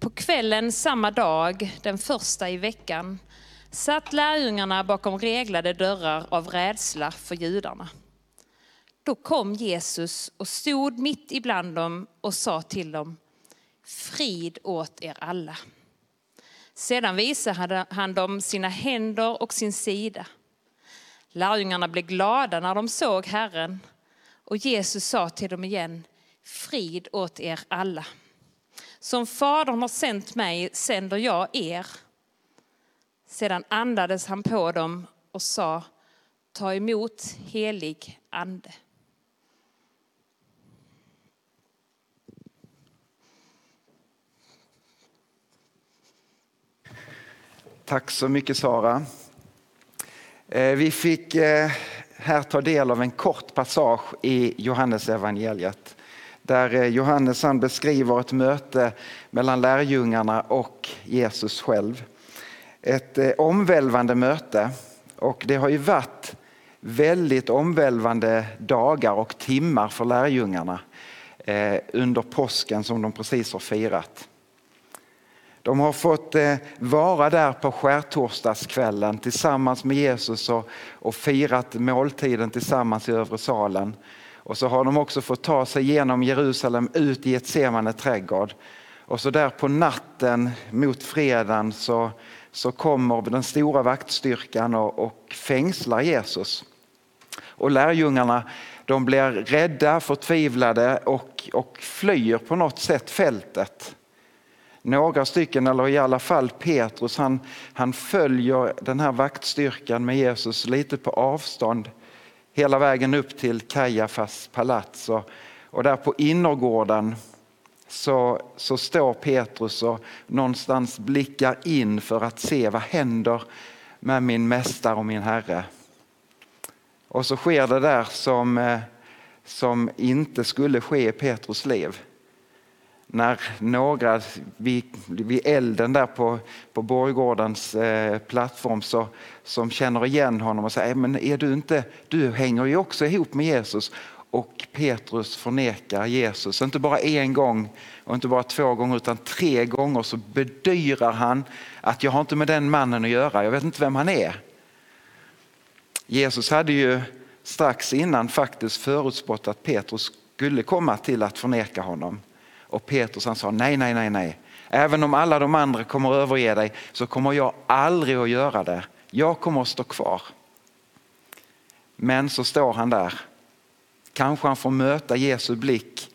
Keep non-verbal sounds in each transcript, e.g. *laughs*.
På kvällen samma dag, den första i veckan, satt lärjungarna bakom reglade dörrar av rädsla för judarna. Då kom Jesus och stod mitt ibland dem och sa till dem, frid åt er alla. Sedan visade han dem sina händer och sin sida. Lärjungarna blev glada när de såg Herren och Jesus sa till dem igen, frid åt er alla. Som Fadern har sänt mig sänder jag er. Sedan andades han på dem och sa, ta emot helig ande. Tack så mycket Sara. Eh, vi fick eh, här ta del av en kort passage i Johannes evangeliet där eh, Johannes han beskriver ett möte mellan lärjungarna och Jesus själv. Ett eh, omvälvande möte och det har ju varit väldigt omvälvande dagar och timmar för lärjungarna eh, under påsken som de precis har firat. De har fått vara där på skärtorsdagskvällen tillsammans med Jesus och firat måltiden tillsammans i övre salen. Och så har de också fått ta sig genom Jerusalem ut i ett semane trädgård. Och så där på natten mot fredagen så, så kommer den stora vaktstyrkan och, och fängslar Jesus. Och lärjungarna de blir rädda, förtvivlade och, och flyr på något sätt fältet några stycken, eller i alla fall Petrus, han, han följer den här vaktstyrkan med Jesus lite på avstånd hela vägen upp till Kajafas palats. Och, och där på innergården så, så står Petrus och någonstans blickar in för att se vad händer med min mästare och min herre. Och så sker det där som, eh, som inte skulle ske i Petrus liv när några vid, vid elden där på, på Borggårdens eh, plattform så, som känner igen honom och säger, men är du inte, du hänger ju också ihop med Jesus. Och Petrus förnekar Jesus, inte bara en gång och inte bara två gånger utan tre gånger så bedyrar han att jag har inte med den mannen att göra, jag vet inte vem han är. Jesus hade ju strax innan faktiskt förutspått att Petrus skulle komma till att förneka honom. Och Petrus han sa nej, nej, nej, nej. Även om alla de andra kommer att överge dig så kommer jag aldrig att göra det. Jag kommer att stå kvar. Men så står han där. Kanske han får möta Jesu blick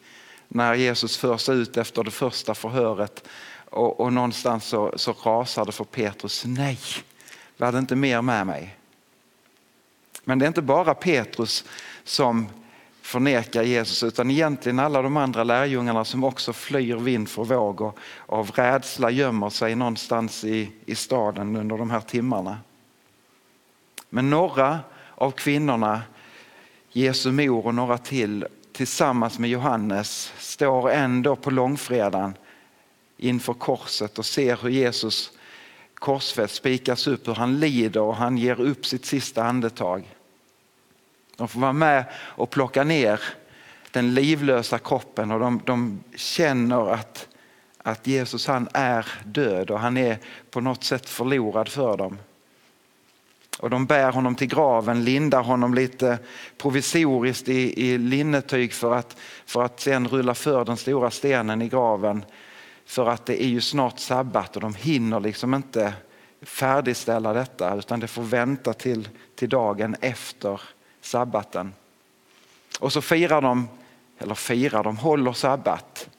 när Jesus förs ut efter det första förhöret och, och någonstans så, så rasar det för Petrus. Nej, var det inte mer med mig? Men det är inte bara Petrus som förnekar Jesus utan egentligen alla de andra lärjungarna som också flyr vind för våg och av rädsla gömmer sig någonstans i, i staden under de här timmarna. Men några av kvinnorna, Jesu mor och några till tillsammans med Johannes står ändå på långfredagen inför korset och ser hur Jesus korsfäst spikas upp, hur han lider och han ger upp sitt sista andetag. De får vara med och plocka ner den livlösa kroppen och de, de känner att, att Jesus han är död och han är på något sätt förlorad för dem. Och de bär honom till graven, lindar honom lite provisoriskt i, i linnetyg för att, för att sen rulla för den stora stenen i graven. För att det är ju snart sabbat och de hinner liksom inte färdigställa detta utan det får vänta till, till dagen efter sabbaten. Och så firar de, eller firar, de håller sabbat.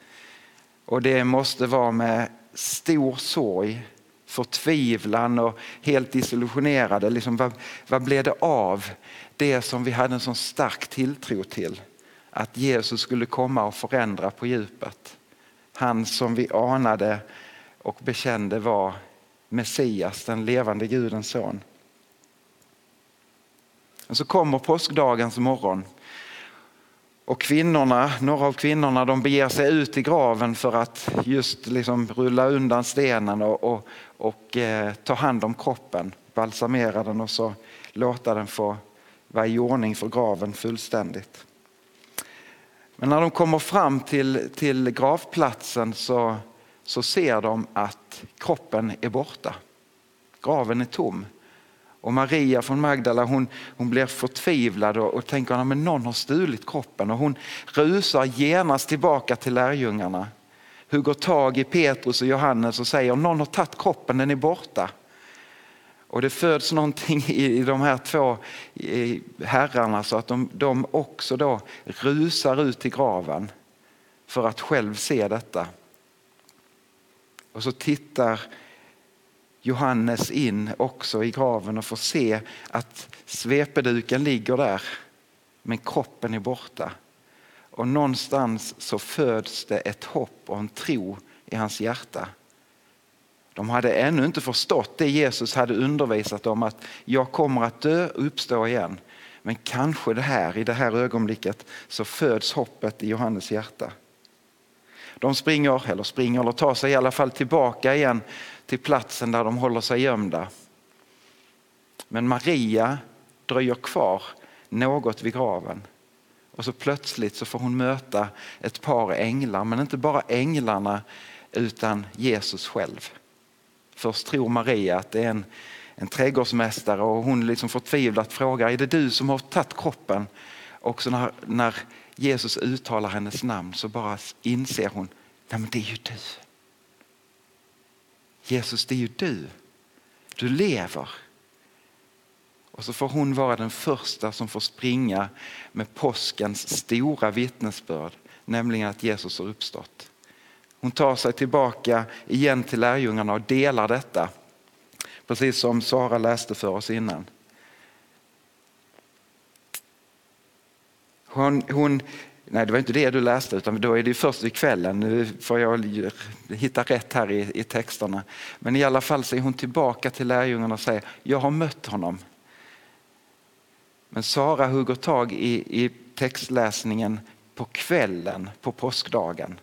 Och det måste vara med stor sorg, förtvivlan och helt disillusionerade. Liksom, vad, vad blev det av det som vi hade en sån stark tilltro till? Att Jesus skulle komma och förändra på djupet. Han som vi anade och bekände var Messias, den levande Gudens son. Och så kommer påskdagens morgon och kvinnorna, några av kvinnorna de beger sig ut i graven för att just liksom rulla undan stenen och, och, och eh, ta hand om kroppen, balsamera den och så låta den få vara i ordning för graven fullständigt. Men när de kommer fram till, till gravplatsen så, så ser de att kroppen är borta. Graven är tom. Och Maria från Magdala hon, hon blir förtvivlad och, och tänker att någon har stulit kroppen. Och hon rusar genast tillbaka till lärjungarna. Hugger tag i Petrus och Johannes och säger någon har tagit kroppen, den är borta. Och det föds någonting i de här två herrarna så att de, de också då rusar ut till graven för att själv se detta. Och så tittar Johannes in också i graven och får se att svepeduken ligger där men kroppen är borta. Och någonstans så föds det ett hopp och en tro i hans hjärta. De hade ännu inte förstått det Jesus hade undervisat om att jag kommer att dö och uppstå igen. Men kanske det här, i det här ögonblicket så föds hoppet i Johannes hjärta. De springer, eller springer, eller tar sig i alla fall tillbaka igen till platsen där de håller sig gömda. Men Maria dröjer kvar något vid graven. Och så plötsligt så får hon möta ett par änglar, men inte bara änglarna utan Jesus själv. Först tror Maria att det är en, en trädgårdsmästare och hon liksom förtvivlat frågar, är det du som har tagit kroppen? Också när, när Jesus uttalar hennes namn så bara inser hon, nej men det är ju du. Jesus, det är ju du. Du lever. Och så får hon vara den första som får springa med påskens stora vittnesbörd, nämligen att Jesus har uppstått. Hon tar sig tillbaka igen till lärjungarna och delar detta. Precis som Sara läste för oss innan. Hon, hon, nej, det var inte det du läste, utan då är det först i kvällen. Nu får jag hitta rätt här i, i texterna. Men i alla fall så är hon tillbaka till lärjungarna och säger, jag har mött honom. Men Sara hugger tag i, i textläsningen på kvällen på påskdagen.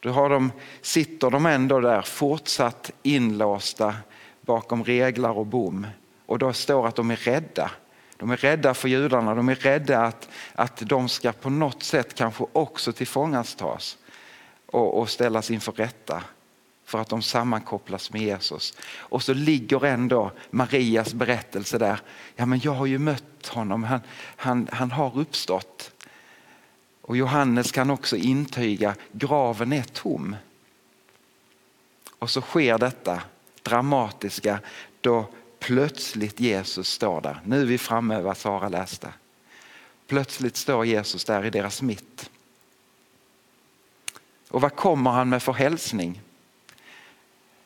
Då har de, sitter de ändå där fortsatt inlåsta bakom reglar och bom. Och då står att de är rädda. De är rädda för judarna, de är rädda att, att de ska på något sätt kanske också tillfångatas och, och ställas inför rätta för att de sammankopplas med Jesus. Och så ligger ändå Marias berättelse där. Ja, men jag har ju mött honom, han, han, han har uppstått. Och Johannes kan också intyga, graven är tom. Och så sker detta dramatiska då plötsligt Jesus står där. Nu är vi framme vid vad Sara läste. Plötsligt står Jesus där i deras mitt. Och vad kommer han med för hälsning?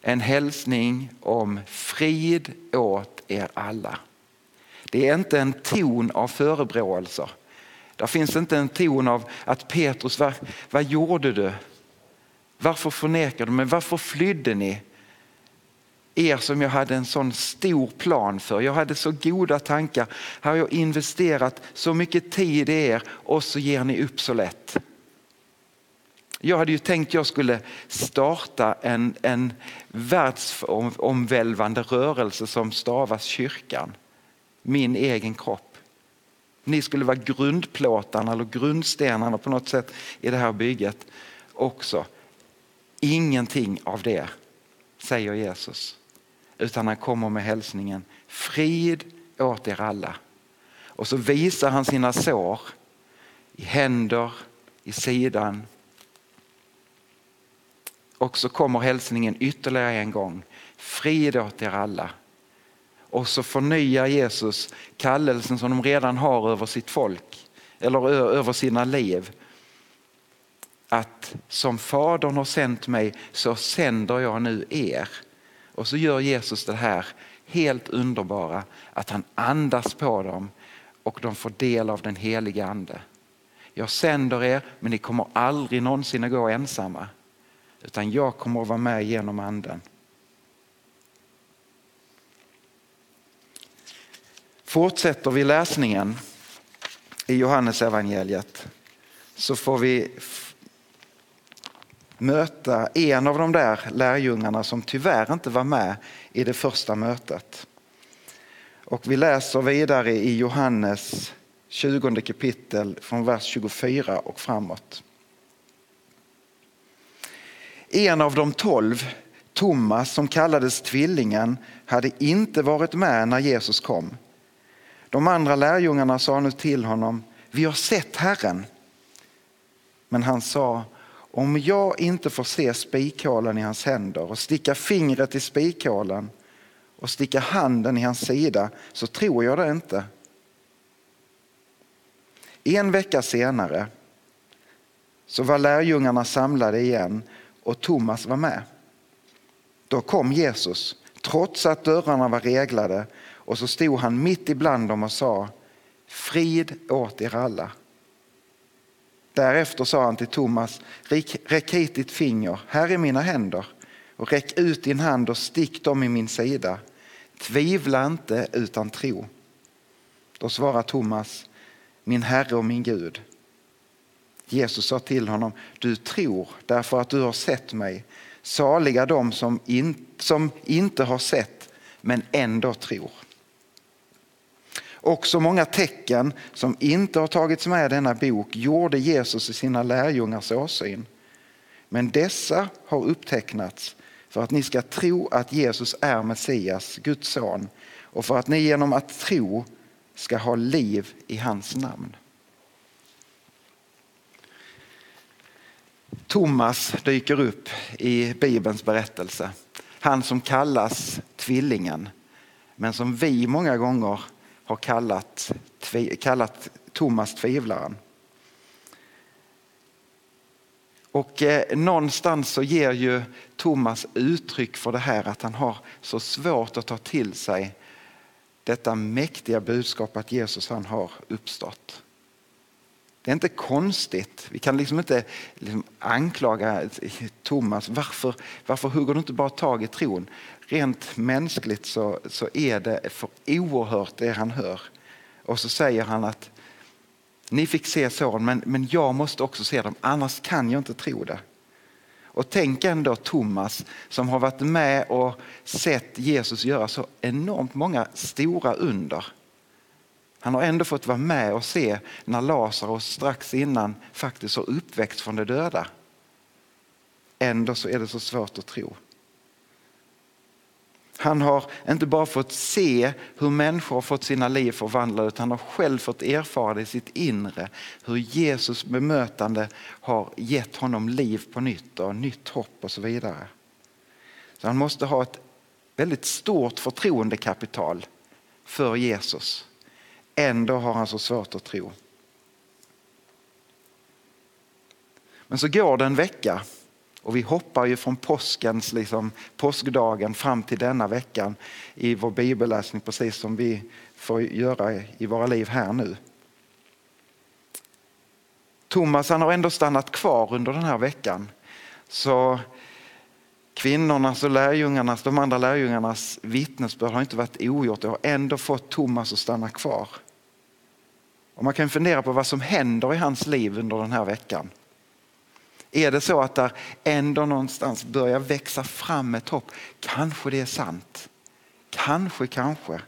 En hälsning om frid åt er alla. Det är inte en ton av förebråelser. Där finns inte en ton av att Petrus, vad, vad gjorde du? Varför förnekade du mig? Varför flydde ni? Er som jag hade en sån stor plan för. Jag hade så goda tankar. Här har jag investerat så mycket tid i er och så ger ni upp så lätt. Jag hade ju tänkt jag skulle starta en, en världsomvälvande rörelse som stavas kyrkan. Min egen kropp. Ni skulle vara grundplåtarna eller grundstenarna på något sätt i det här bygget också. Ingenting av det säger Jesus. Utan han kommer med hälsningen frid åt er alla. Och så visar han sina sår i händer, i sidan. Och så kommer hälsningen ytterligare en gång. Frid åt er alla. Och så förnyar Jesus kallelsen som de redan har över sitt folk eller över sina liv. Att som Fadern har sänt mig så sänder jag nu er. Och så gör Jesus det här helt underbara att han andas på dem och de får del av den heliga ande. Jag sänder er men ni kommer aldrig någonsin att gå ensamma. utan jag kommer att vara med genom anden. Fortsätter vi läsningen i Johannes evangeliet så får vi möta en av de där lärjungarna som tyvärr inte var med i det första mötet. Och vi läser vidare i Johannes 20 kapitel från vers 24 och framåt. En av de tolv, Thomas som kallades tvillingen, hade inte varit med när Jesus kom. De andra lärjungarna sa nu till honom, vi har sett Herren. Men han sa, om jag inte får se spikhålen i hans händer och sticka fingret i spikhålen och sticka handen i hans sida så tror jag det inte. En vecka senare så var lärjungarna samlade igen och Thomas var med. Då kom Jesus, trots att dörrarna var reglade, och så stod han mitt ibland dem och sa Frid åt er alla. Därefter sa han till Thomas, räck hit ditt finger, här är mina händer, och räck ut din hand och stick dem i min sida. Tvivla inte utan tro. Då svarade Thomas, min Herre och min Gud. Jesus sa till honom, du tror därför att du har sett mig. Saliga de som, in, som inte har sett men ändå tror. Också många tecken som inte har tagits med i denna bok gjorde Jesus i sina lärjungars åsyn. Men dessa har upptecknats för att ni ska tro att Jesus är Messias, Guds son och för att ni genom att tro ska ha liv i hans namn. Thomas dyker upp i Bibelns berättelse. Han som kallas tvillingen, men som vi många gånger har kallat, kallat Thomas tvivlaren. Och eh, någonstans så ger ju Thomas uttryck för det här att han har så svårt att ta till sig detta mäktiga budskap att Jesus han har uppstått. Det är inte konstigt. Vi kan liksom inte liksom anklaga Thomas. Varför, varför hugger du inte bara tag i tron? Rent mänskligt så, så är det för oerhört det han hör. Och så säger han att ni fick se såren men, men jag måste också se dem, annars kan jag inte tro det. Och tänk ändå Thomas som har varit med och sett Jesus göra så enormt många stora under. Han har ändå fått vara med och se när Lazarus strax innan faktiskt har uppväckt från de döda. Ändå så är det så svårt att tro. Han har inte bara fått se hur människor har fått sina liv förvandlade utan han har själv fått erfara det i sitt inre. Hur Jesus bemötande har gett honom liv på nytt och nytt hopp och så vidare. Så han måste ha ett väldigt stort förtroendekapital för Jesus. Ändå har han så svårt att tro. Men så går det en vecka och vi hoppar ju från påskens, liksom, påskdagen fram till denna veckan i vår bibelläsning precis som vi får göra i våra liv här nu. Thomas han har ändå stannat kvar under den här veckan. Så kvinnornas och lärjungarnas, de andra lärjungarnas vittnesbörd har inte varit ogjort. Det har ändå fått Thomas att stanna kvar. Och man kan fundera på vad som händer i hans liv under den här veckan. Är det så att där ändå någonstans börjar växa fram ett hopp? Kanske det är sant. Kanske, kanske.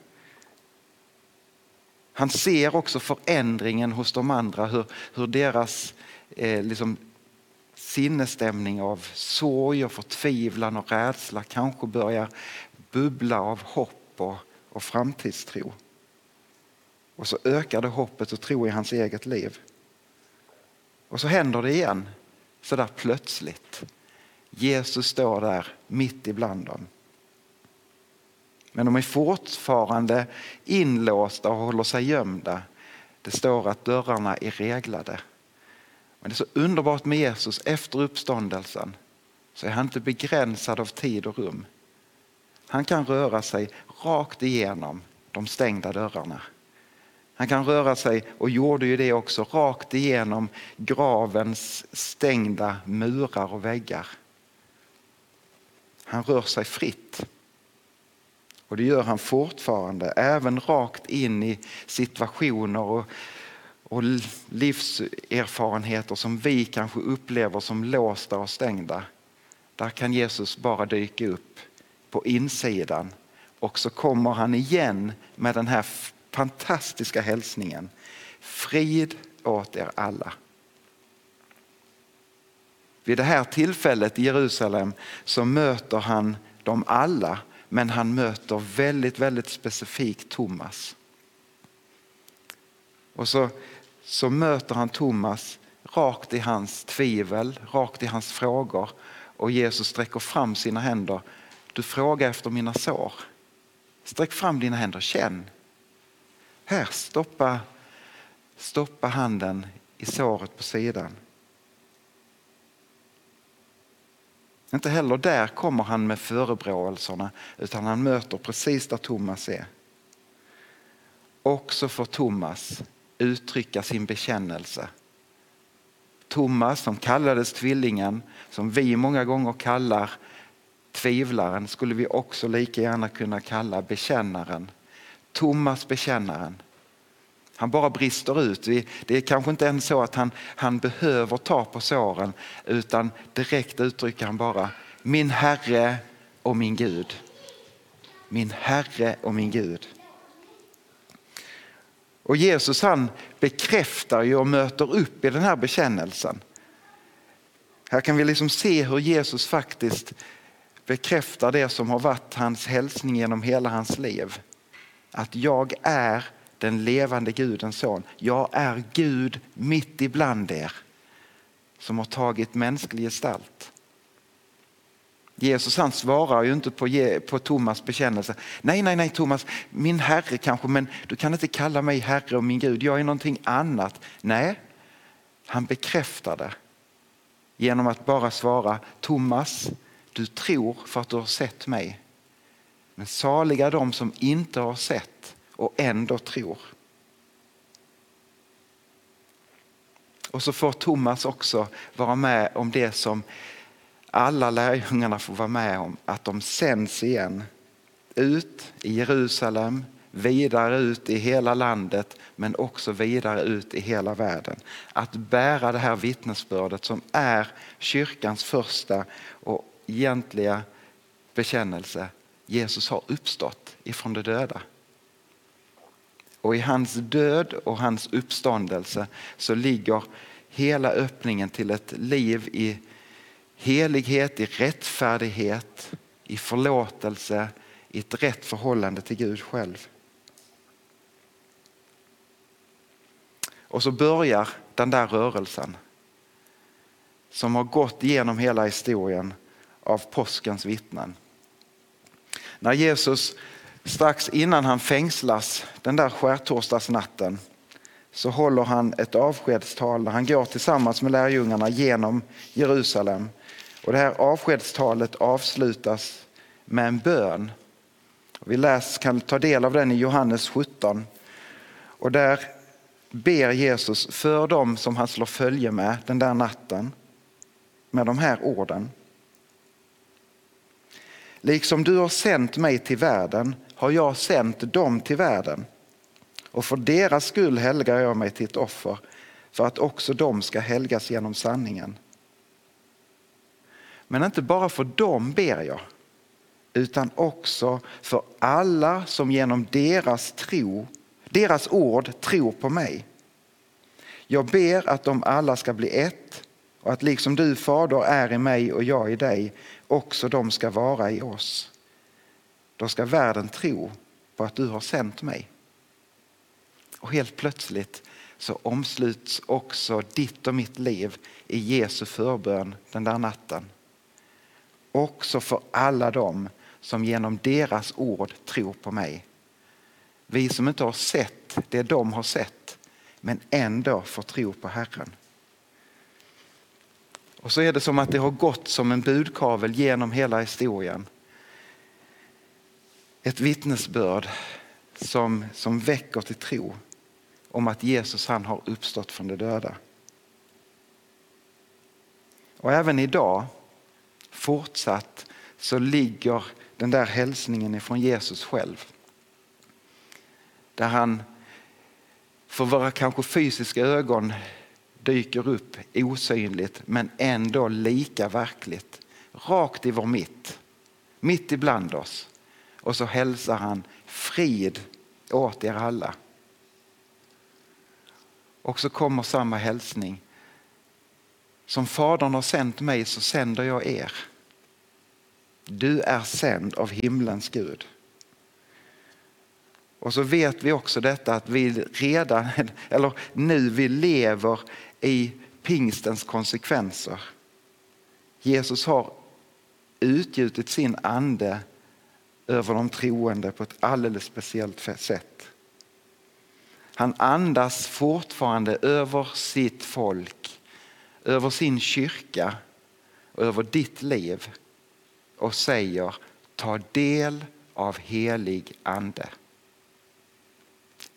Han ser också förändringen hos de andra, hur, hur deras eh, liksom, sinnesstämning av sorg och förtvivlan och rädsla kanske börjar bubbla av hopp och, och framtidstro. Och så ökar det hoppet och tro i hans eget liv. Och så händer det igen så där plötsligt. Jesus står där mitt ibland dem. Men de är fortfarande inlåsta och håller sig gömda. Det står att dörrarna är reglade. Men det är så underbart med Jesus efter uppståndelsen så är han inte begränsad av tid och rum. Han kan röra sig rakt igenom de stängda dörrarna. Han kan röra sig, och gjorde ju det också, rakt igenom gravens stängda murar och väggar. Han rör sig fritt. Och det gör han fortfarande, även rakt in i situationer och, och livserfarenheter som vi kanske upplever som låsta och stängda. Där kan Jesus bara dyka upp på insidan och så kommer han igen med den här fantastiska hälsningen. Frid åt er alla. Vid det här tillfället i Jerusalem så möter han dem alla men han möter väldigt, väldigt specifikt Thomas. Och så, så möter han Thomas rakt i hans tvivel, rakt i hans frågor och Jesus sträcker fram sina händer. Du frågar efter mina sår. Sträck fram dina händer, känn. Här, stoppa, stoppa handen i såret på sidan. Inte heller där kommer han med förebråelserna utan han möter precis där Thomas är. Också för Thomas uttrycka sin bekännelse. Thomas som kallades tvillingen, som vi många gånger kallar tvivlaren, skulle vi också lika gärna kunna kalla bekännaren. Thomas bekännaren. Han bara brister ut. Det är kanske inte ens så att han, han behöver ta på såren utan direkt uttrycker han bara min Herre och min Gud. Min Herre och min Gud. Och Jesus han bekräftar ju och möter upp i den här bekännelsen. Här kan vi liksom se hur Jesus faktiskt bekräftar det som har varit hans hälsning genom hela hans liv. Att jag är den levande Gudens son. Jag är Gud mitt ibland er som har tagit mänsklig gestalt. Jesus han svarar ju inte på, på Thomas bekännelse. Nej, nej, nej Thomas, min herre kanske, men du kan inte kalla mig herre och min Gud. Jag är någonting annat. Nej, han bekräftar det genom att bara svara Thomas, du tror för att du har sett mig. Men saliga de som inte har sett och ändå tror. Och så får Thomas också vara med om det som alla lärjungarna får vara med om, att de sänds igen. Ut i Jerusalem, vidare ut i hela landet men också vidare ut i hela världen. Att bära det här vittnesbördet som är kyrkans första och egentliga bekännelse. Jesus har uppstått ifrån de döda. Och i hans död och hans uppståndelse så ligger hela öppningen till ett liv i helighet, i rättfärdighet, i förlåtelse, i ett rätt förhållande till Gud själv. Och så börjar den där rörelsen som har gått genom hela historien av påskens vittnen. När Jesus strax innan han fängslas den där skärtorsdagsnatten så håller han ett avskedstal när han går tillsammans med lärjungarna genom Jerusalem. Och det här avskedstalet avslutas med en bön. Vi läs, kan ta del av den i Johannes 17. Och där ber Jesus för dem som han slår följe med den där natten med de här orden. Liksom du har sänt mig till världen har jag sänt dem till världen. Och för deras skull helgar jag mig till ett offer för att också de ska helgas genom sanningen. Men inte bara för dem ber jag utan också för alla som genom deras tro, deras ord tror på mig. Jag ber att de alla ska bli ett och att liksom du fader är i mig och jag i dig också de ska vara i oss. Då ska världen tro på att du har sänt mig. Och helt plötsligt så omsluts också ditt och mitt liv i Jesu förbön den där natten. Också för alla dem som genom deras ord tror på mig. Vi som inte har sett det de har sett men ändå får tro på Herren. Och så är det som att det har gått som en budkavel genom hela historien. Ett vittnesbörd som, som väcker till tro om att Jesus han har uppstått från de döda. Och även idag fortsatt så ligger den där hälsningen ifrån Jesus själv. Där han för våra kanske fysiska ögon dyker upp osynligt men ändå lika verkligt. Rakt i vår mitt, mitt ibland oss. Och så hälsar han frid åt er alla. Och så kommer samma hälsning. Som Fadern har sänt mig så sänder jag er. Du är sänd av himlens Gud. Och så vet vi också detta att vi redan, *laughs* eller nu vi lever i pingstens konsekvenser. Jesus har utgjutit sin ande över de troende på ett alldeles speciellt sätt. Han andas fortfarande över sitt folk, över sin kyrka och över ditt liv och säger ta del av helig ande.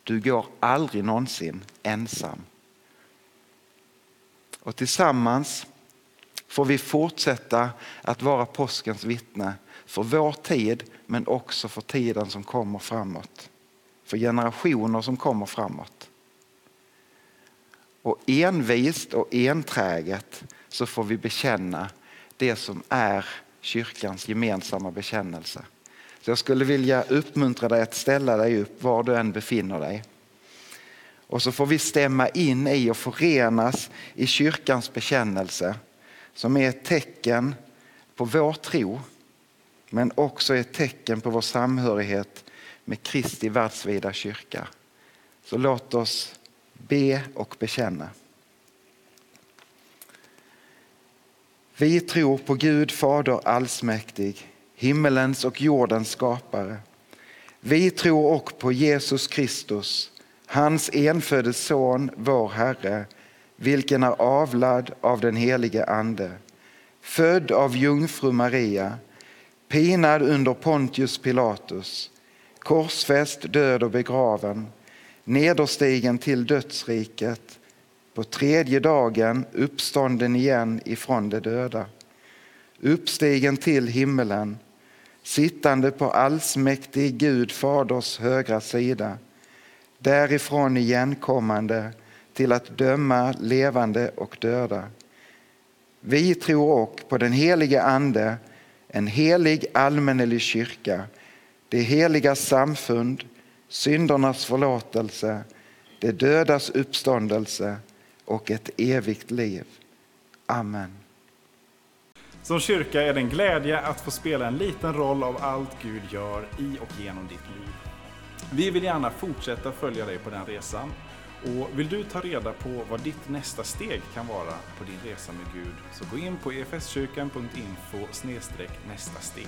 Du går aldrig någonsin ensam. Och tillsammans får vi fortsätta att vara påskens vittne för vår tid men också för tiden som kommer framåt. För generationer som kommer framåt. Och envist och enträget så får vi bekänna det som är kyrkans gemensamma bekännelse. Så jag skulle vilja uppmuntra dig att ställa dig upp var du än befinner dig. Och så får vi stämma in i och förenas i kyrkans bekännelse som är ett tecken på vår tro men också ett tecken på vår samhörighet med Kristi världsvida kyrka. Så låt oss be och bekänna. Vi tror på Gud Fader allsmäktig, himmelens och jordens skapare. Vi tror också på Jesus Kristus, hans enfödde son, vår Herre, vilken är avlad av den helige Ande, född av jungfru Maria, pinad under Pontius Pilatus, korsfäst, död och begraven, nederstigen till dödsriket, på tredje dagen uppstånden igen ifrån de döda, uppstigen till himmelen, sittande på allsmäktig Gud faders högra sida, därifrån igenkommande till att döma levande och döda. Vi tror också på den helige Ande, en helig allmännelig kyrka, det heliga samfund, syndernas förlåtelse, det dödas uppståndelse och ett evigt liv. Amen. Som kyrka är det en glädje att få spela en liten roll av allt Gud gör i och genom ditt liv. Vi vill gärna fortsätta följa dig på den resan. Och vill du ta reda på vad ditt nästa steg kan vara på din resa med Gud så gå in på efskyrkan.info nästa steg.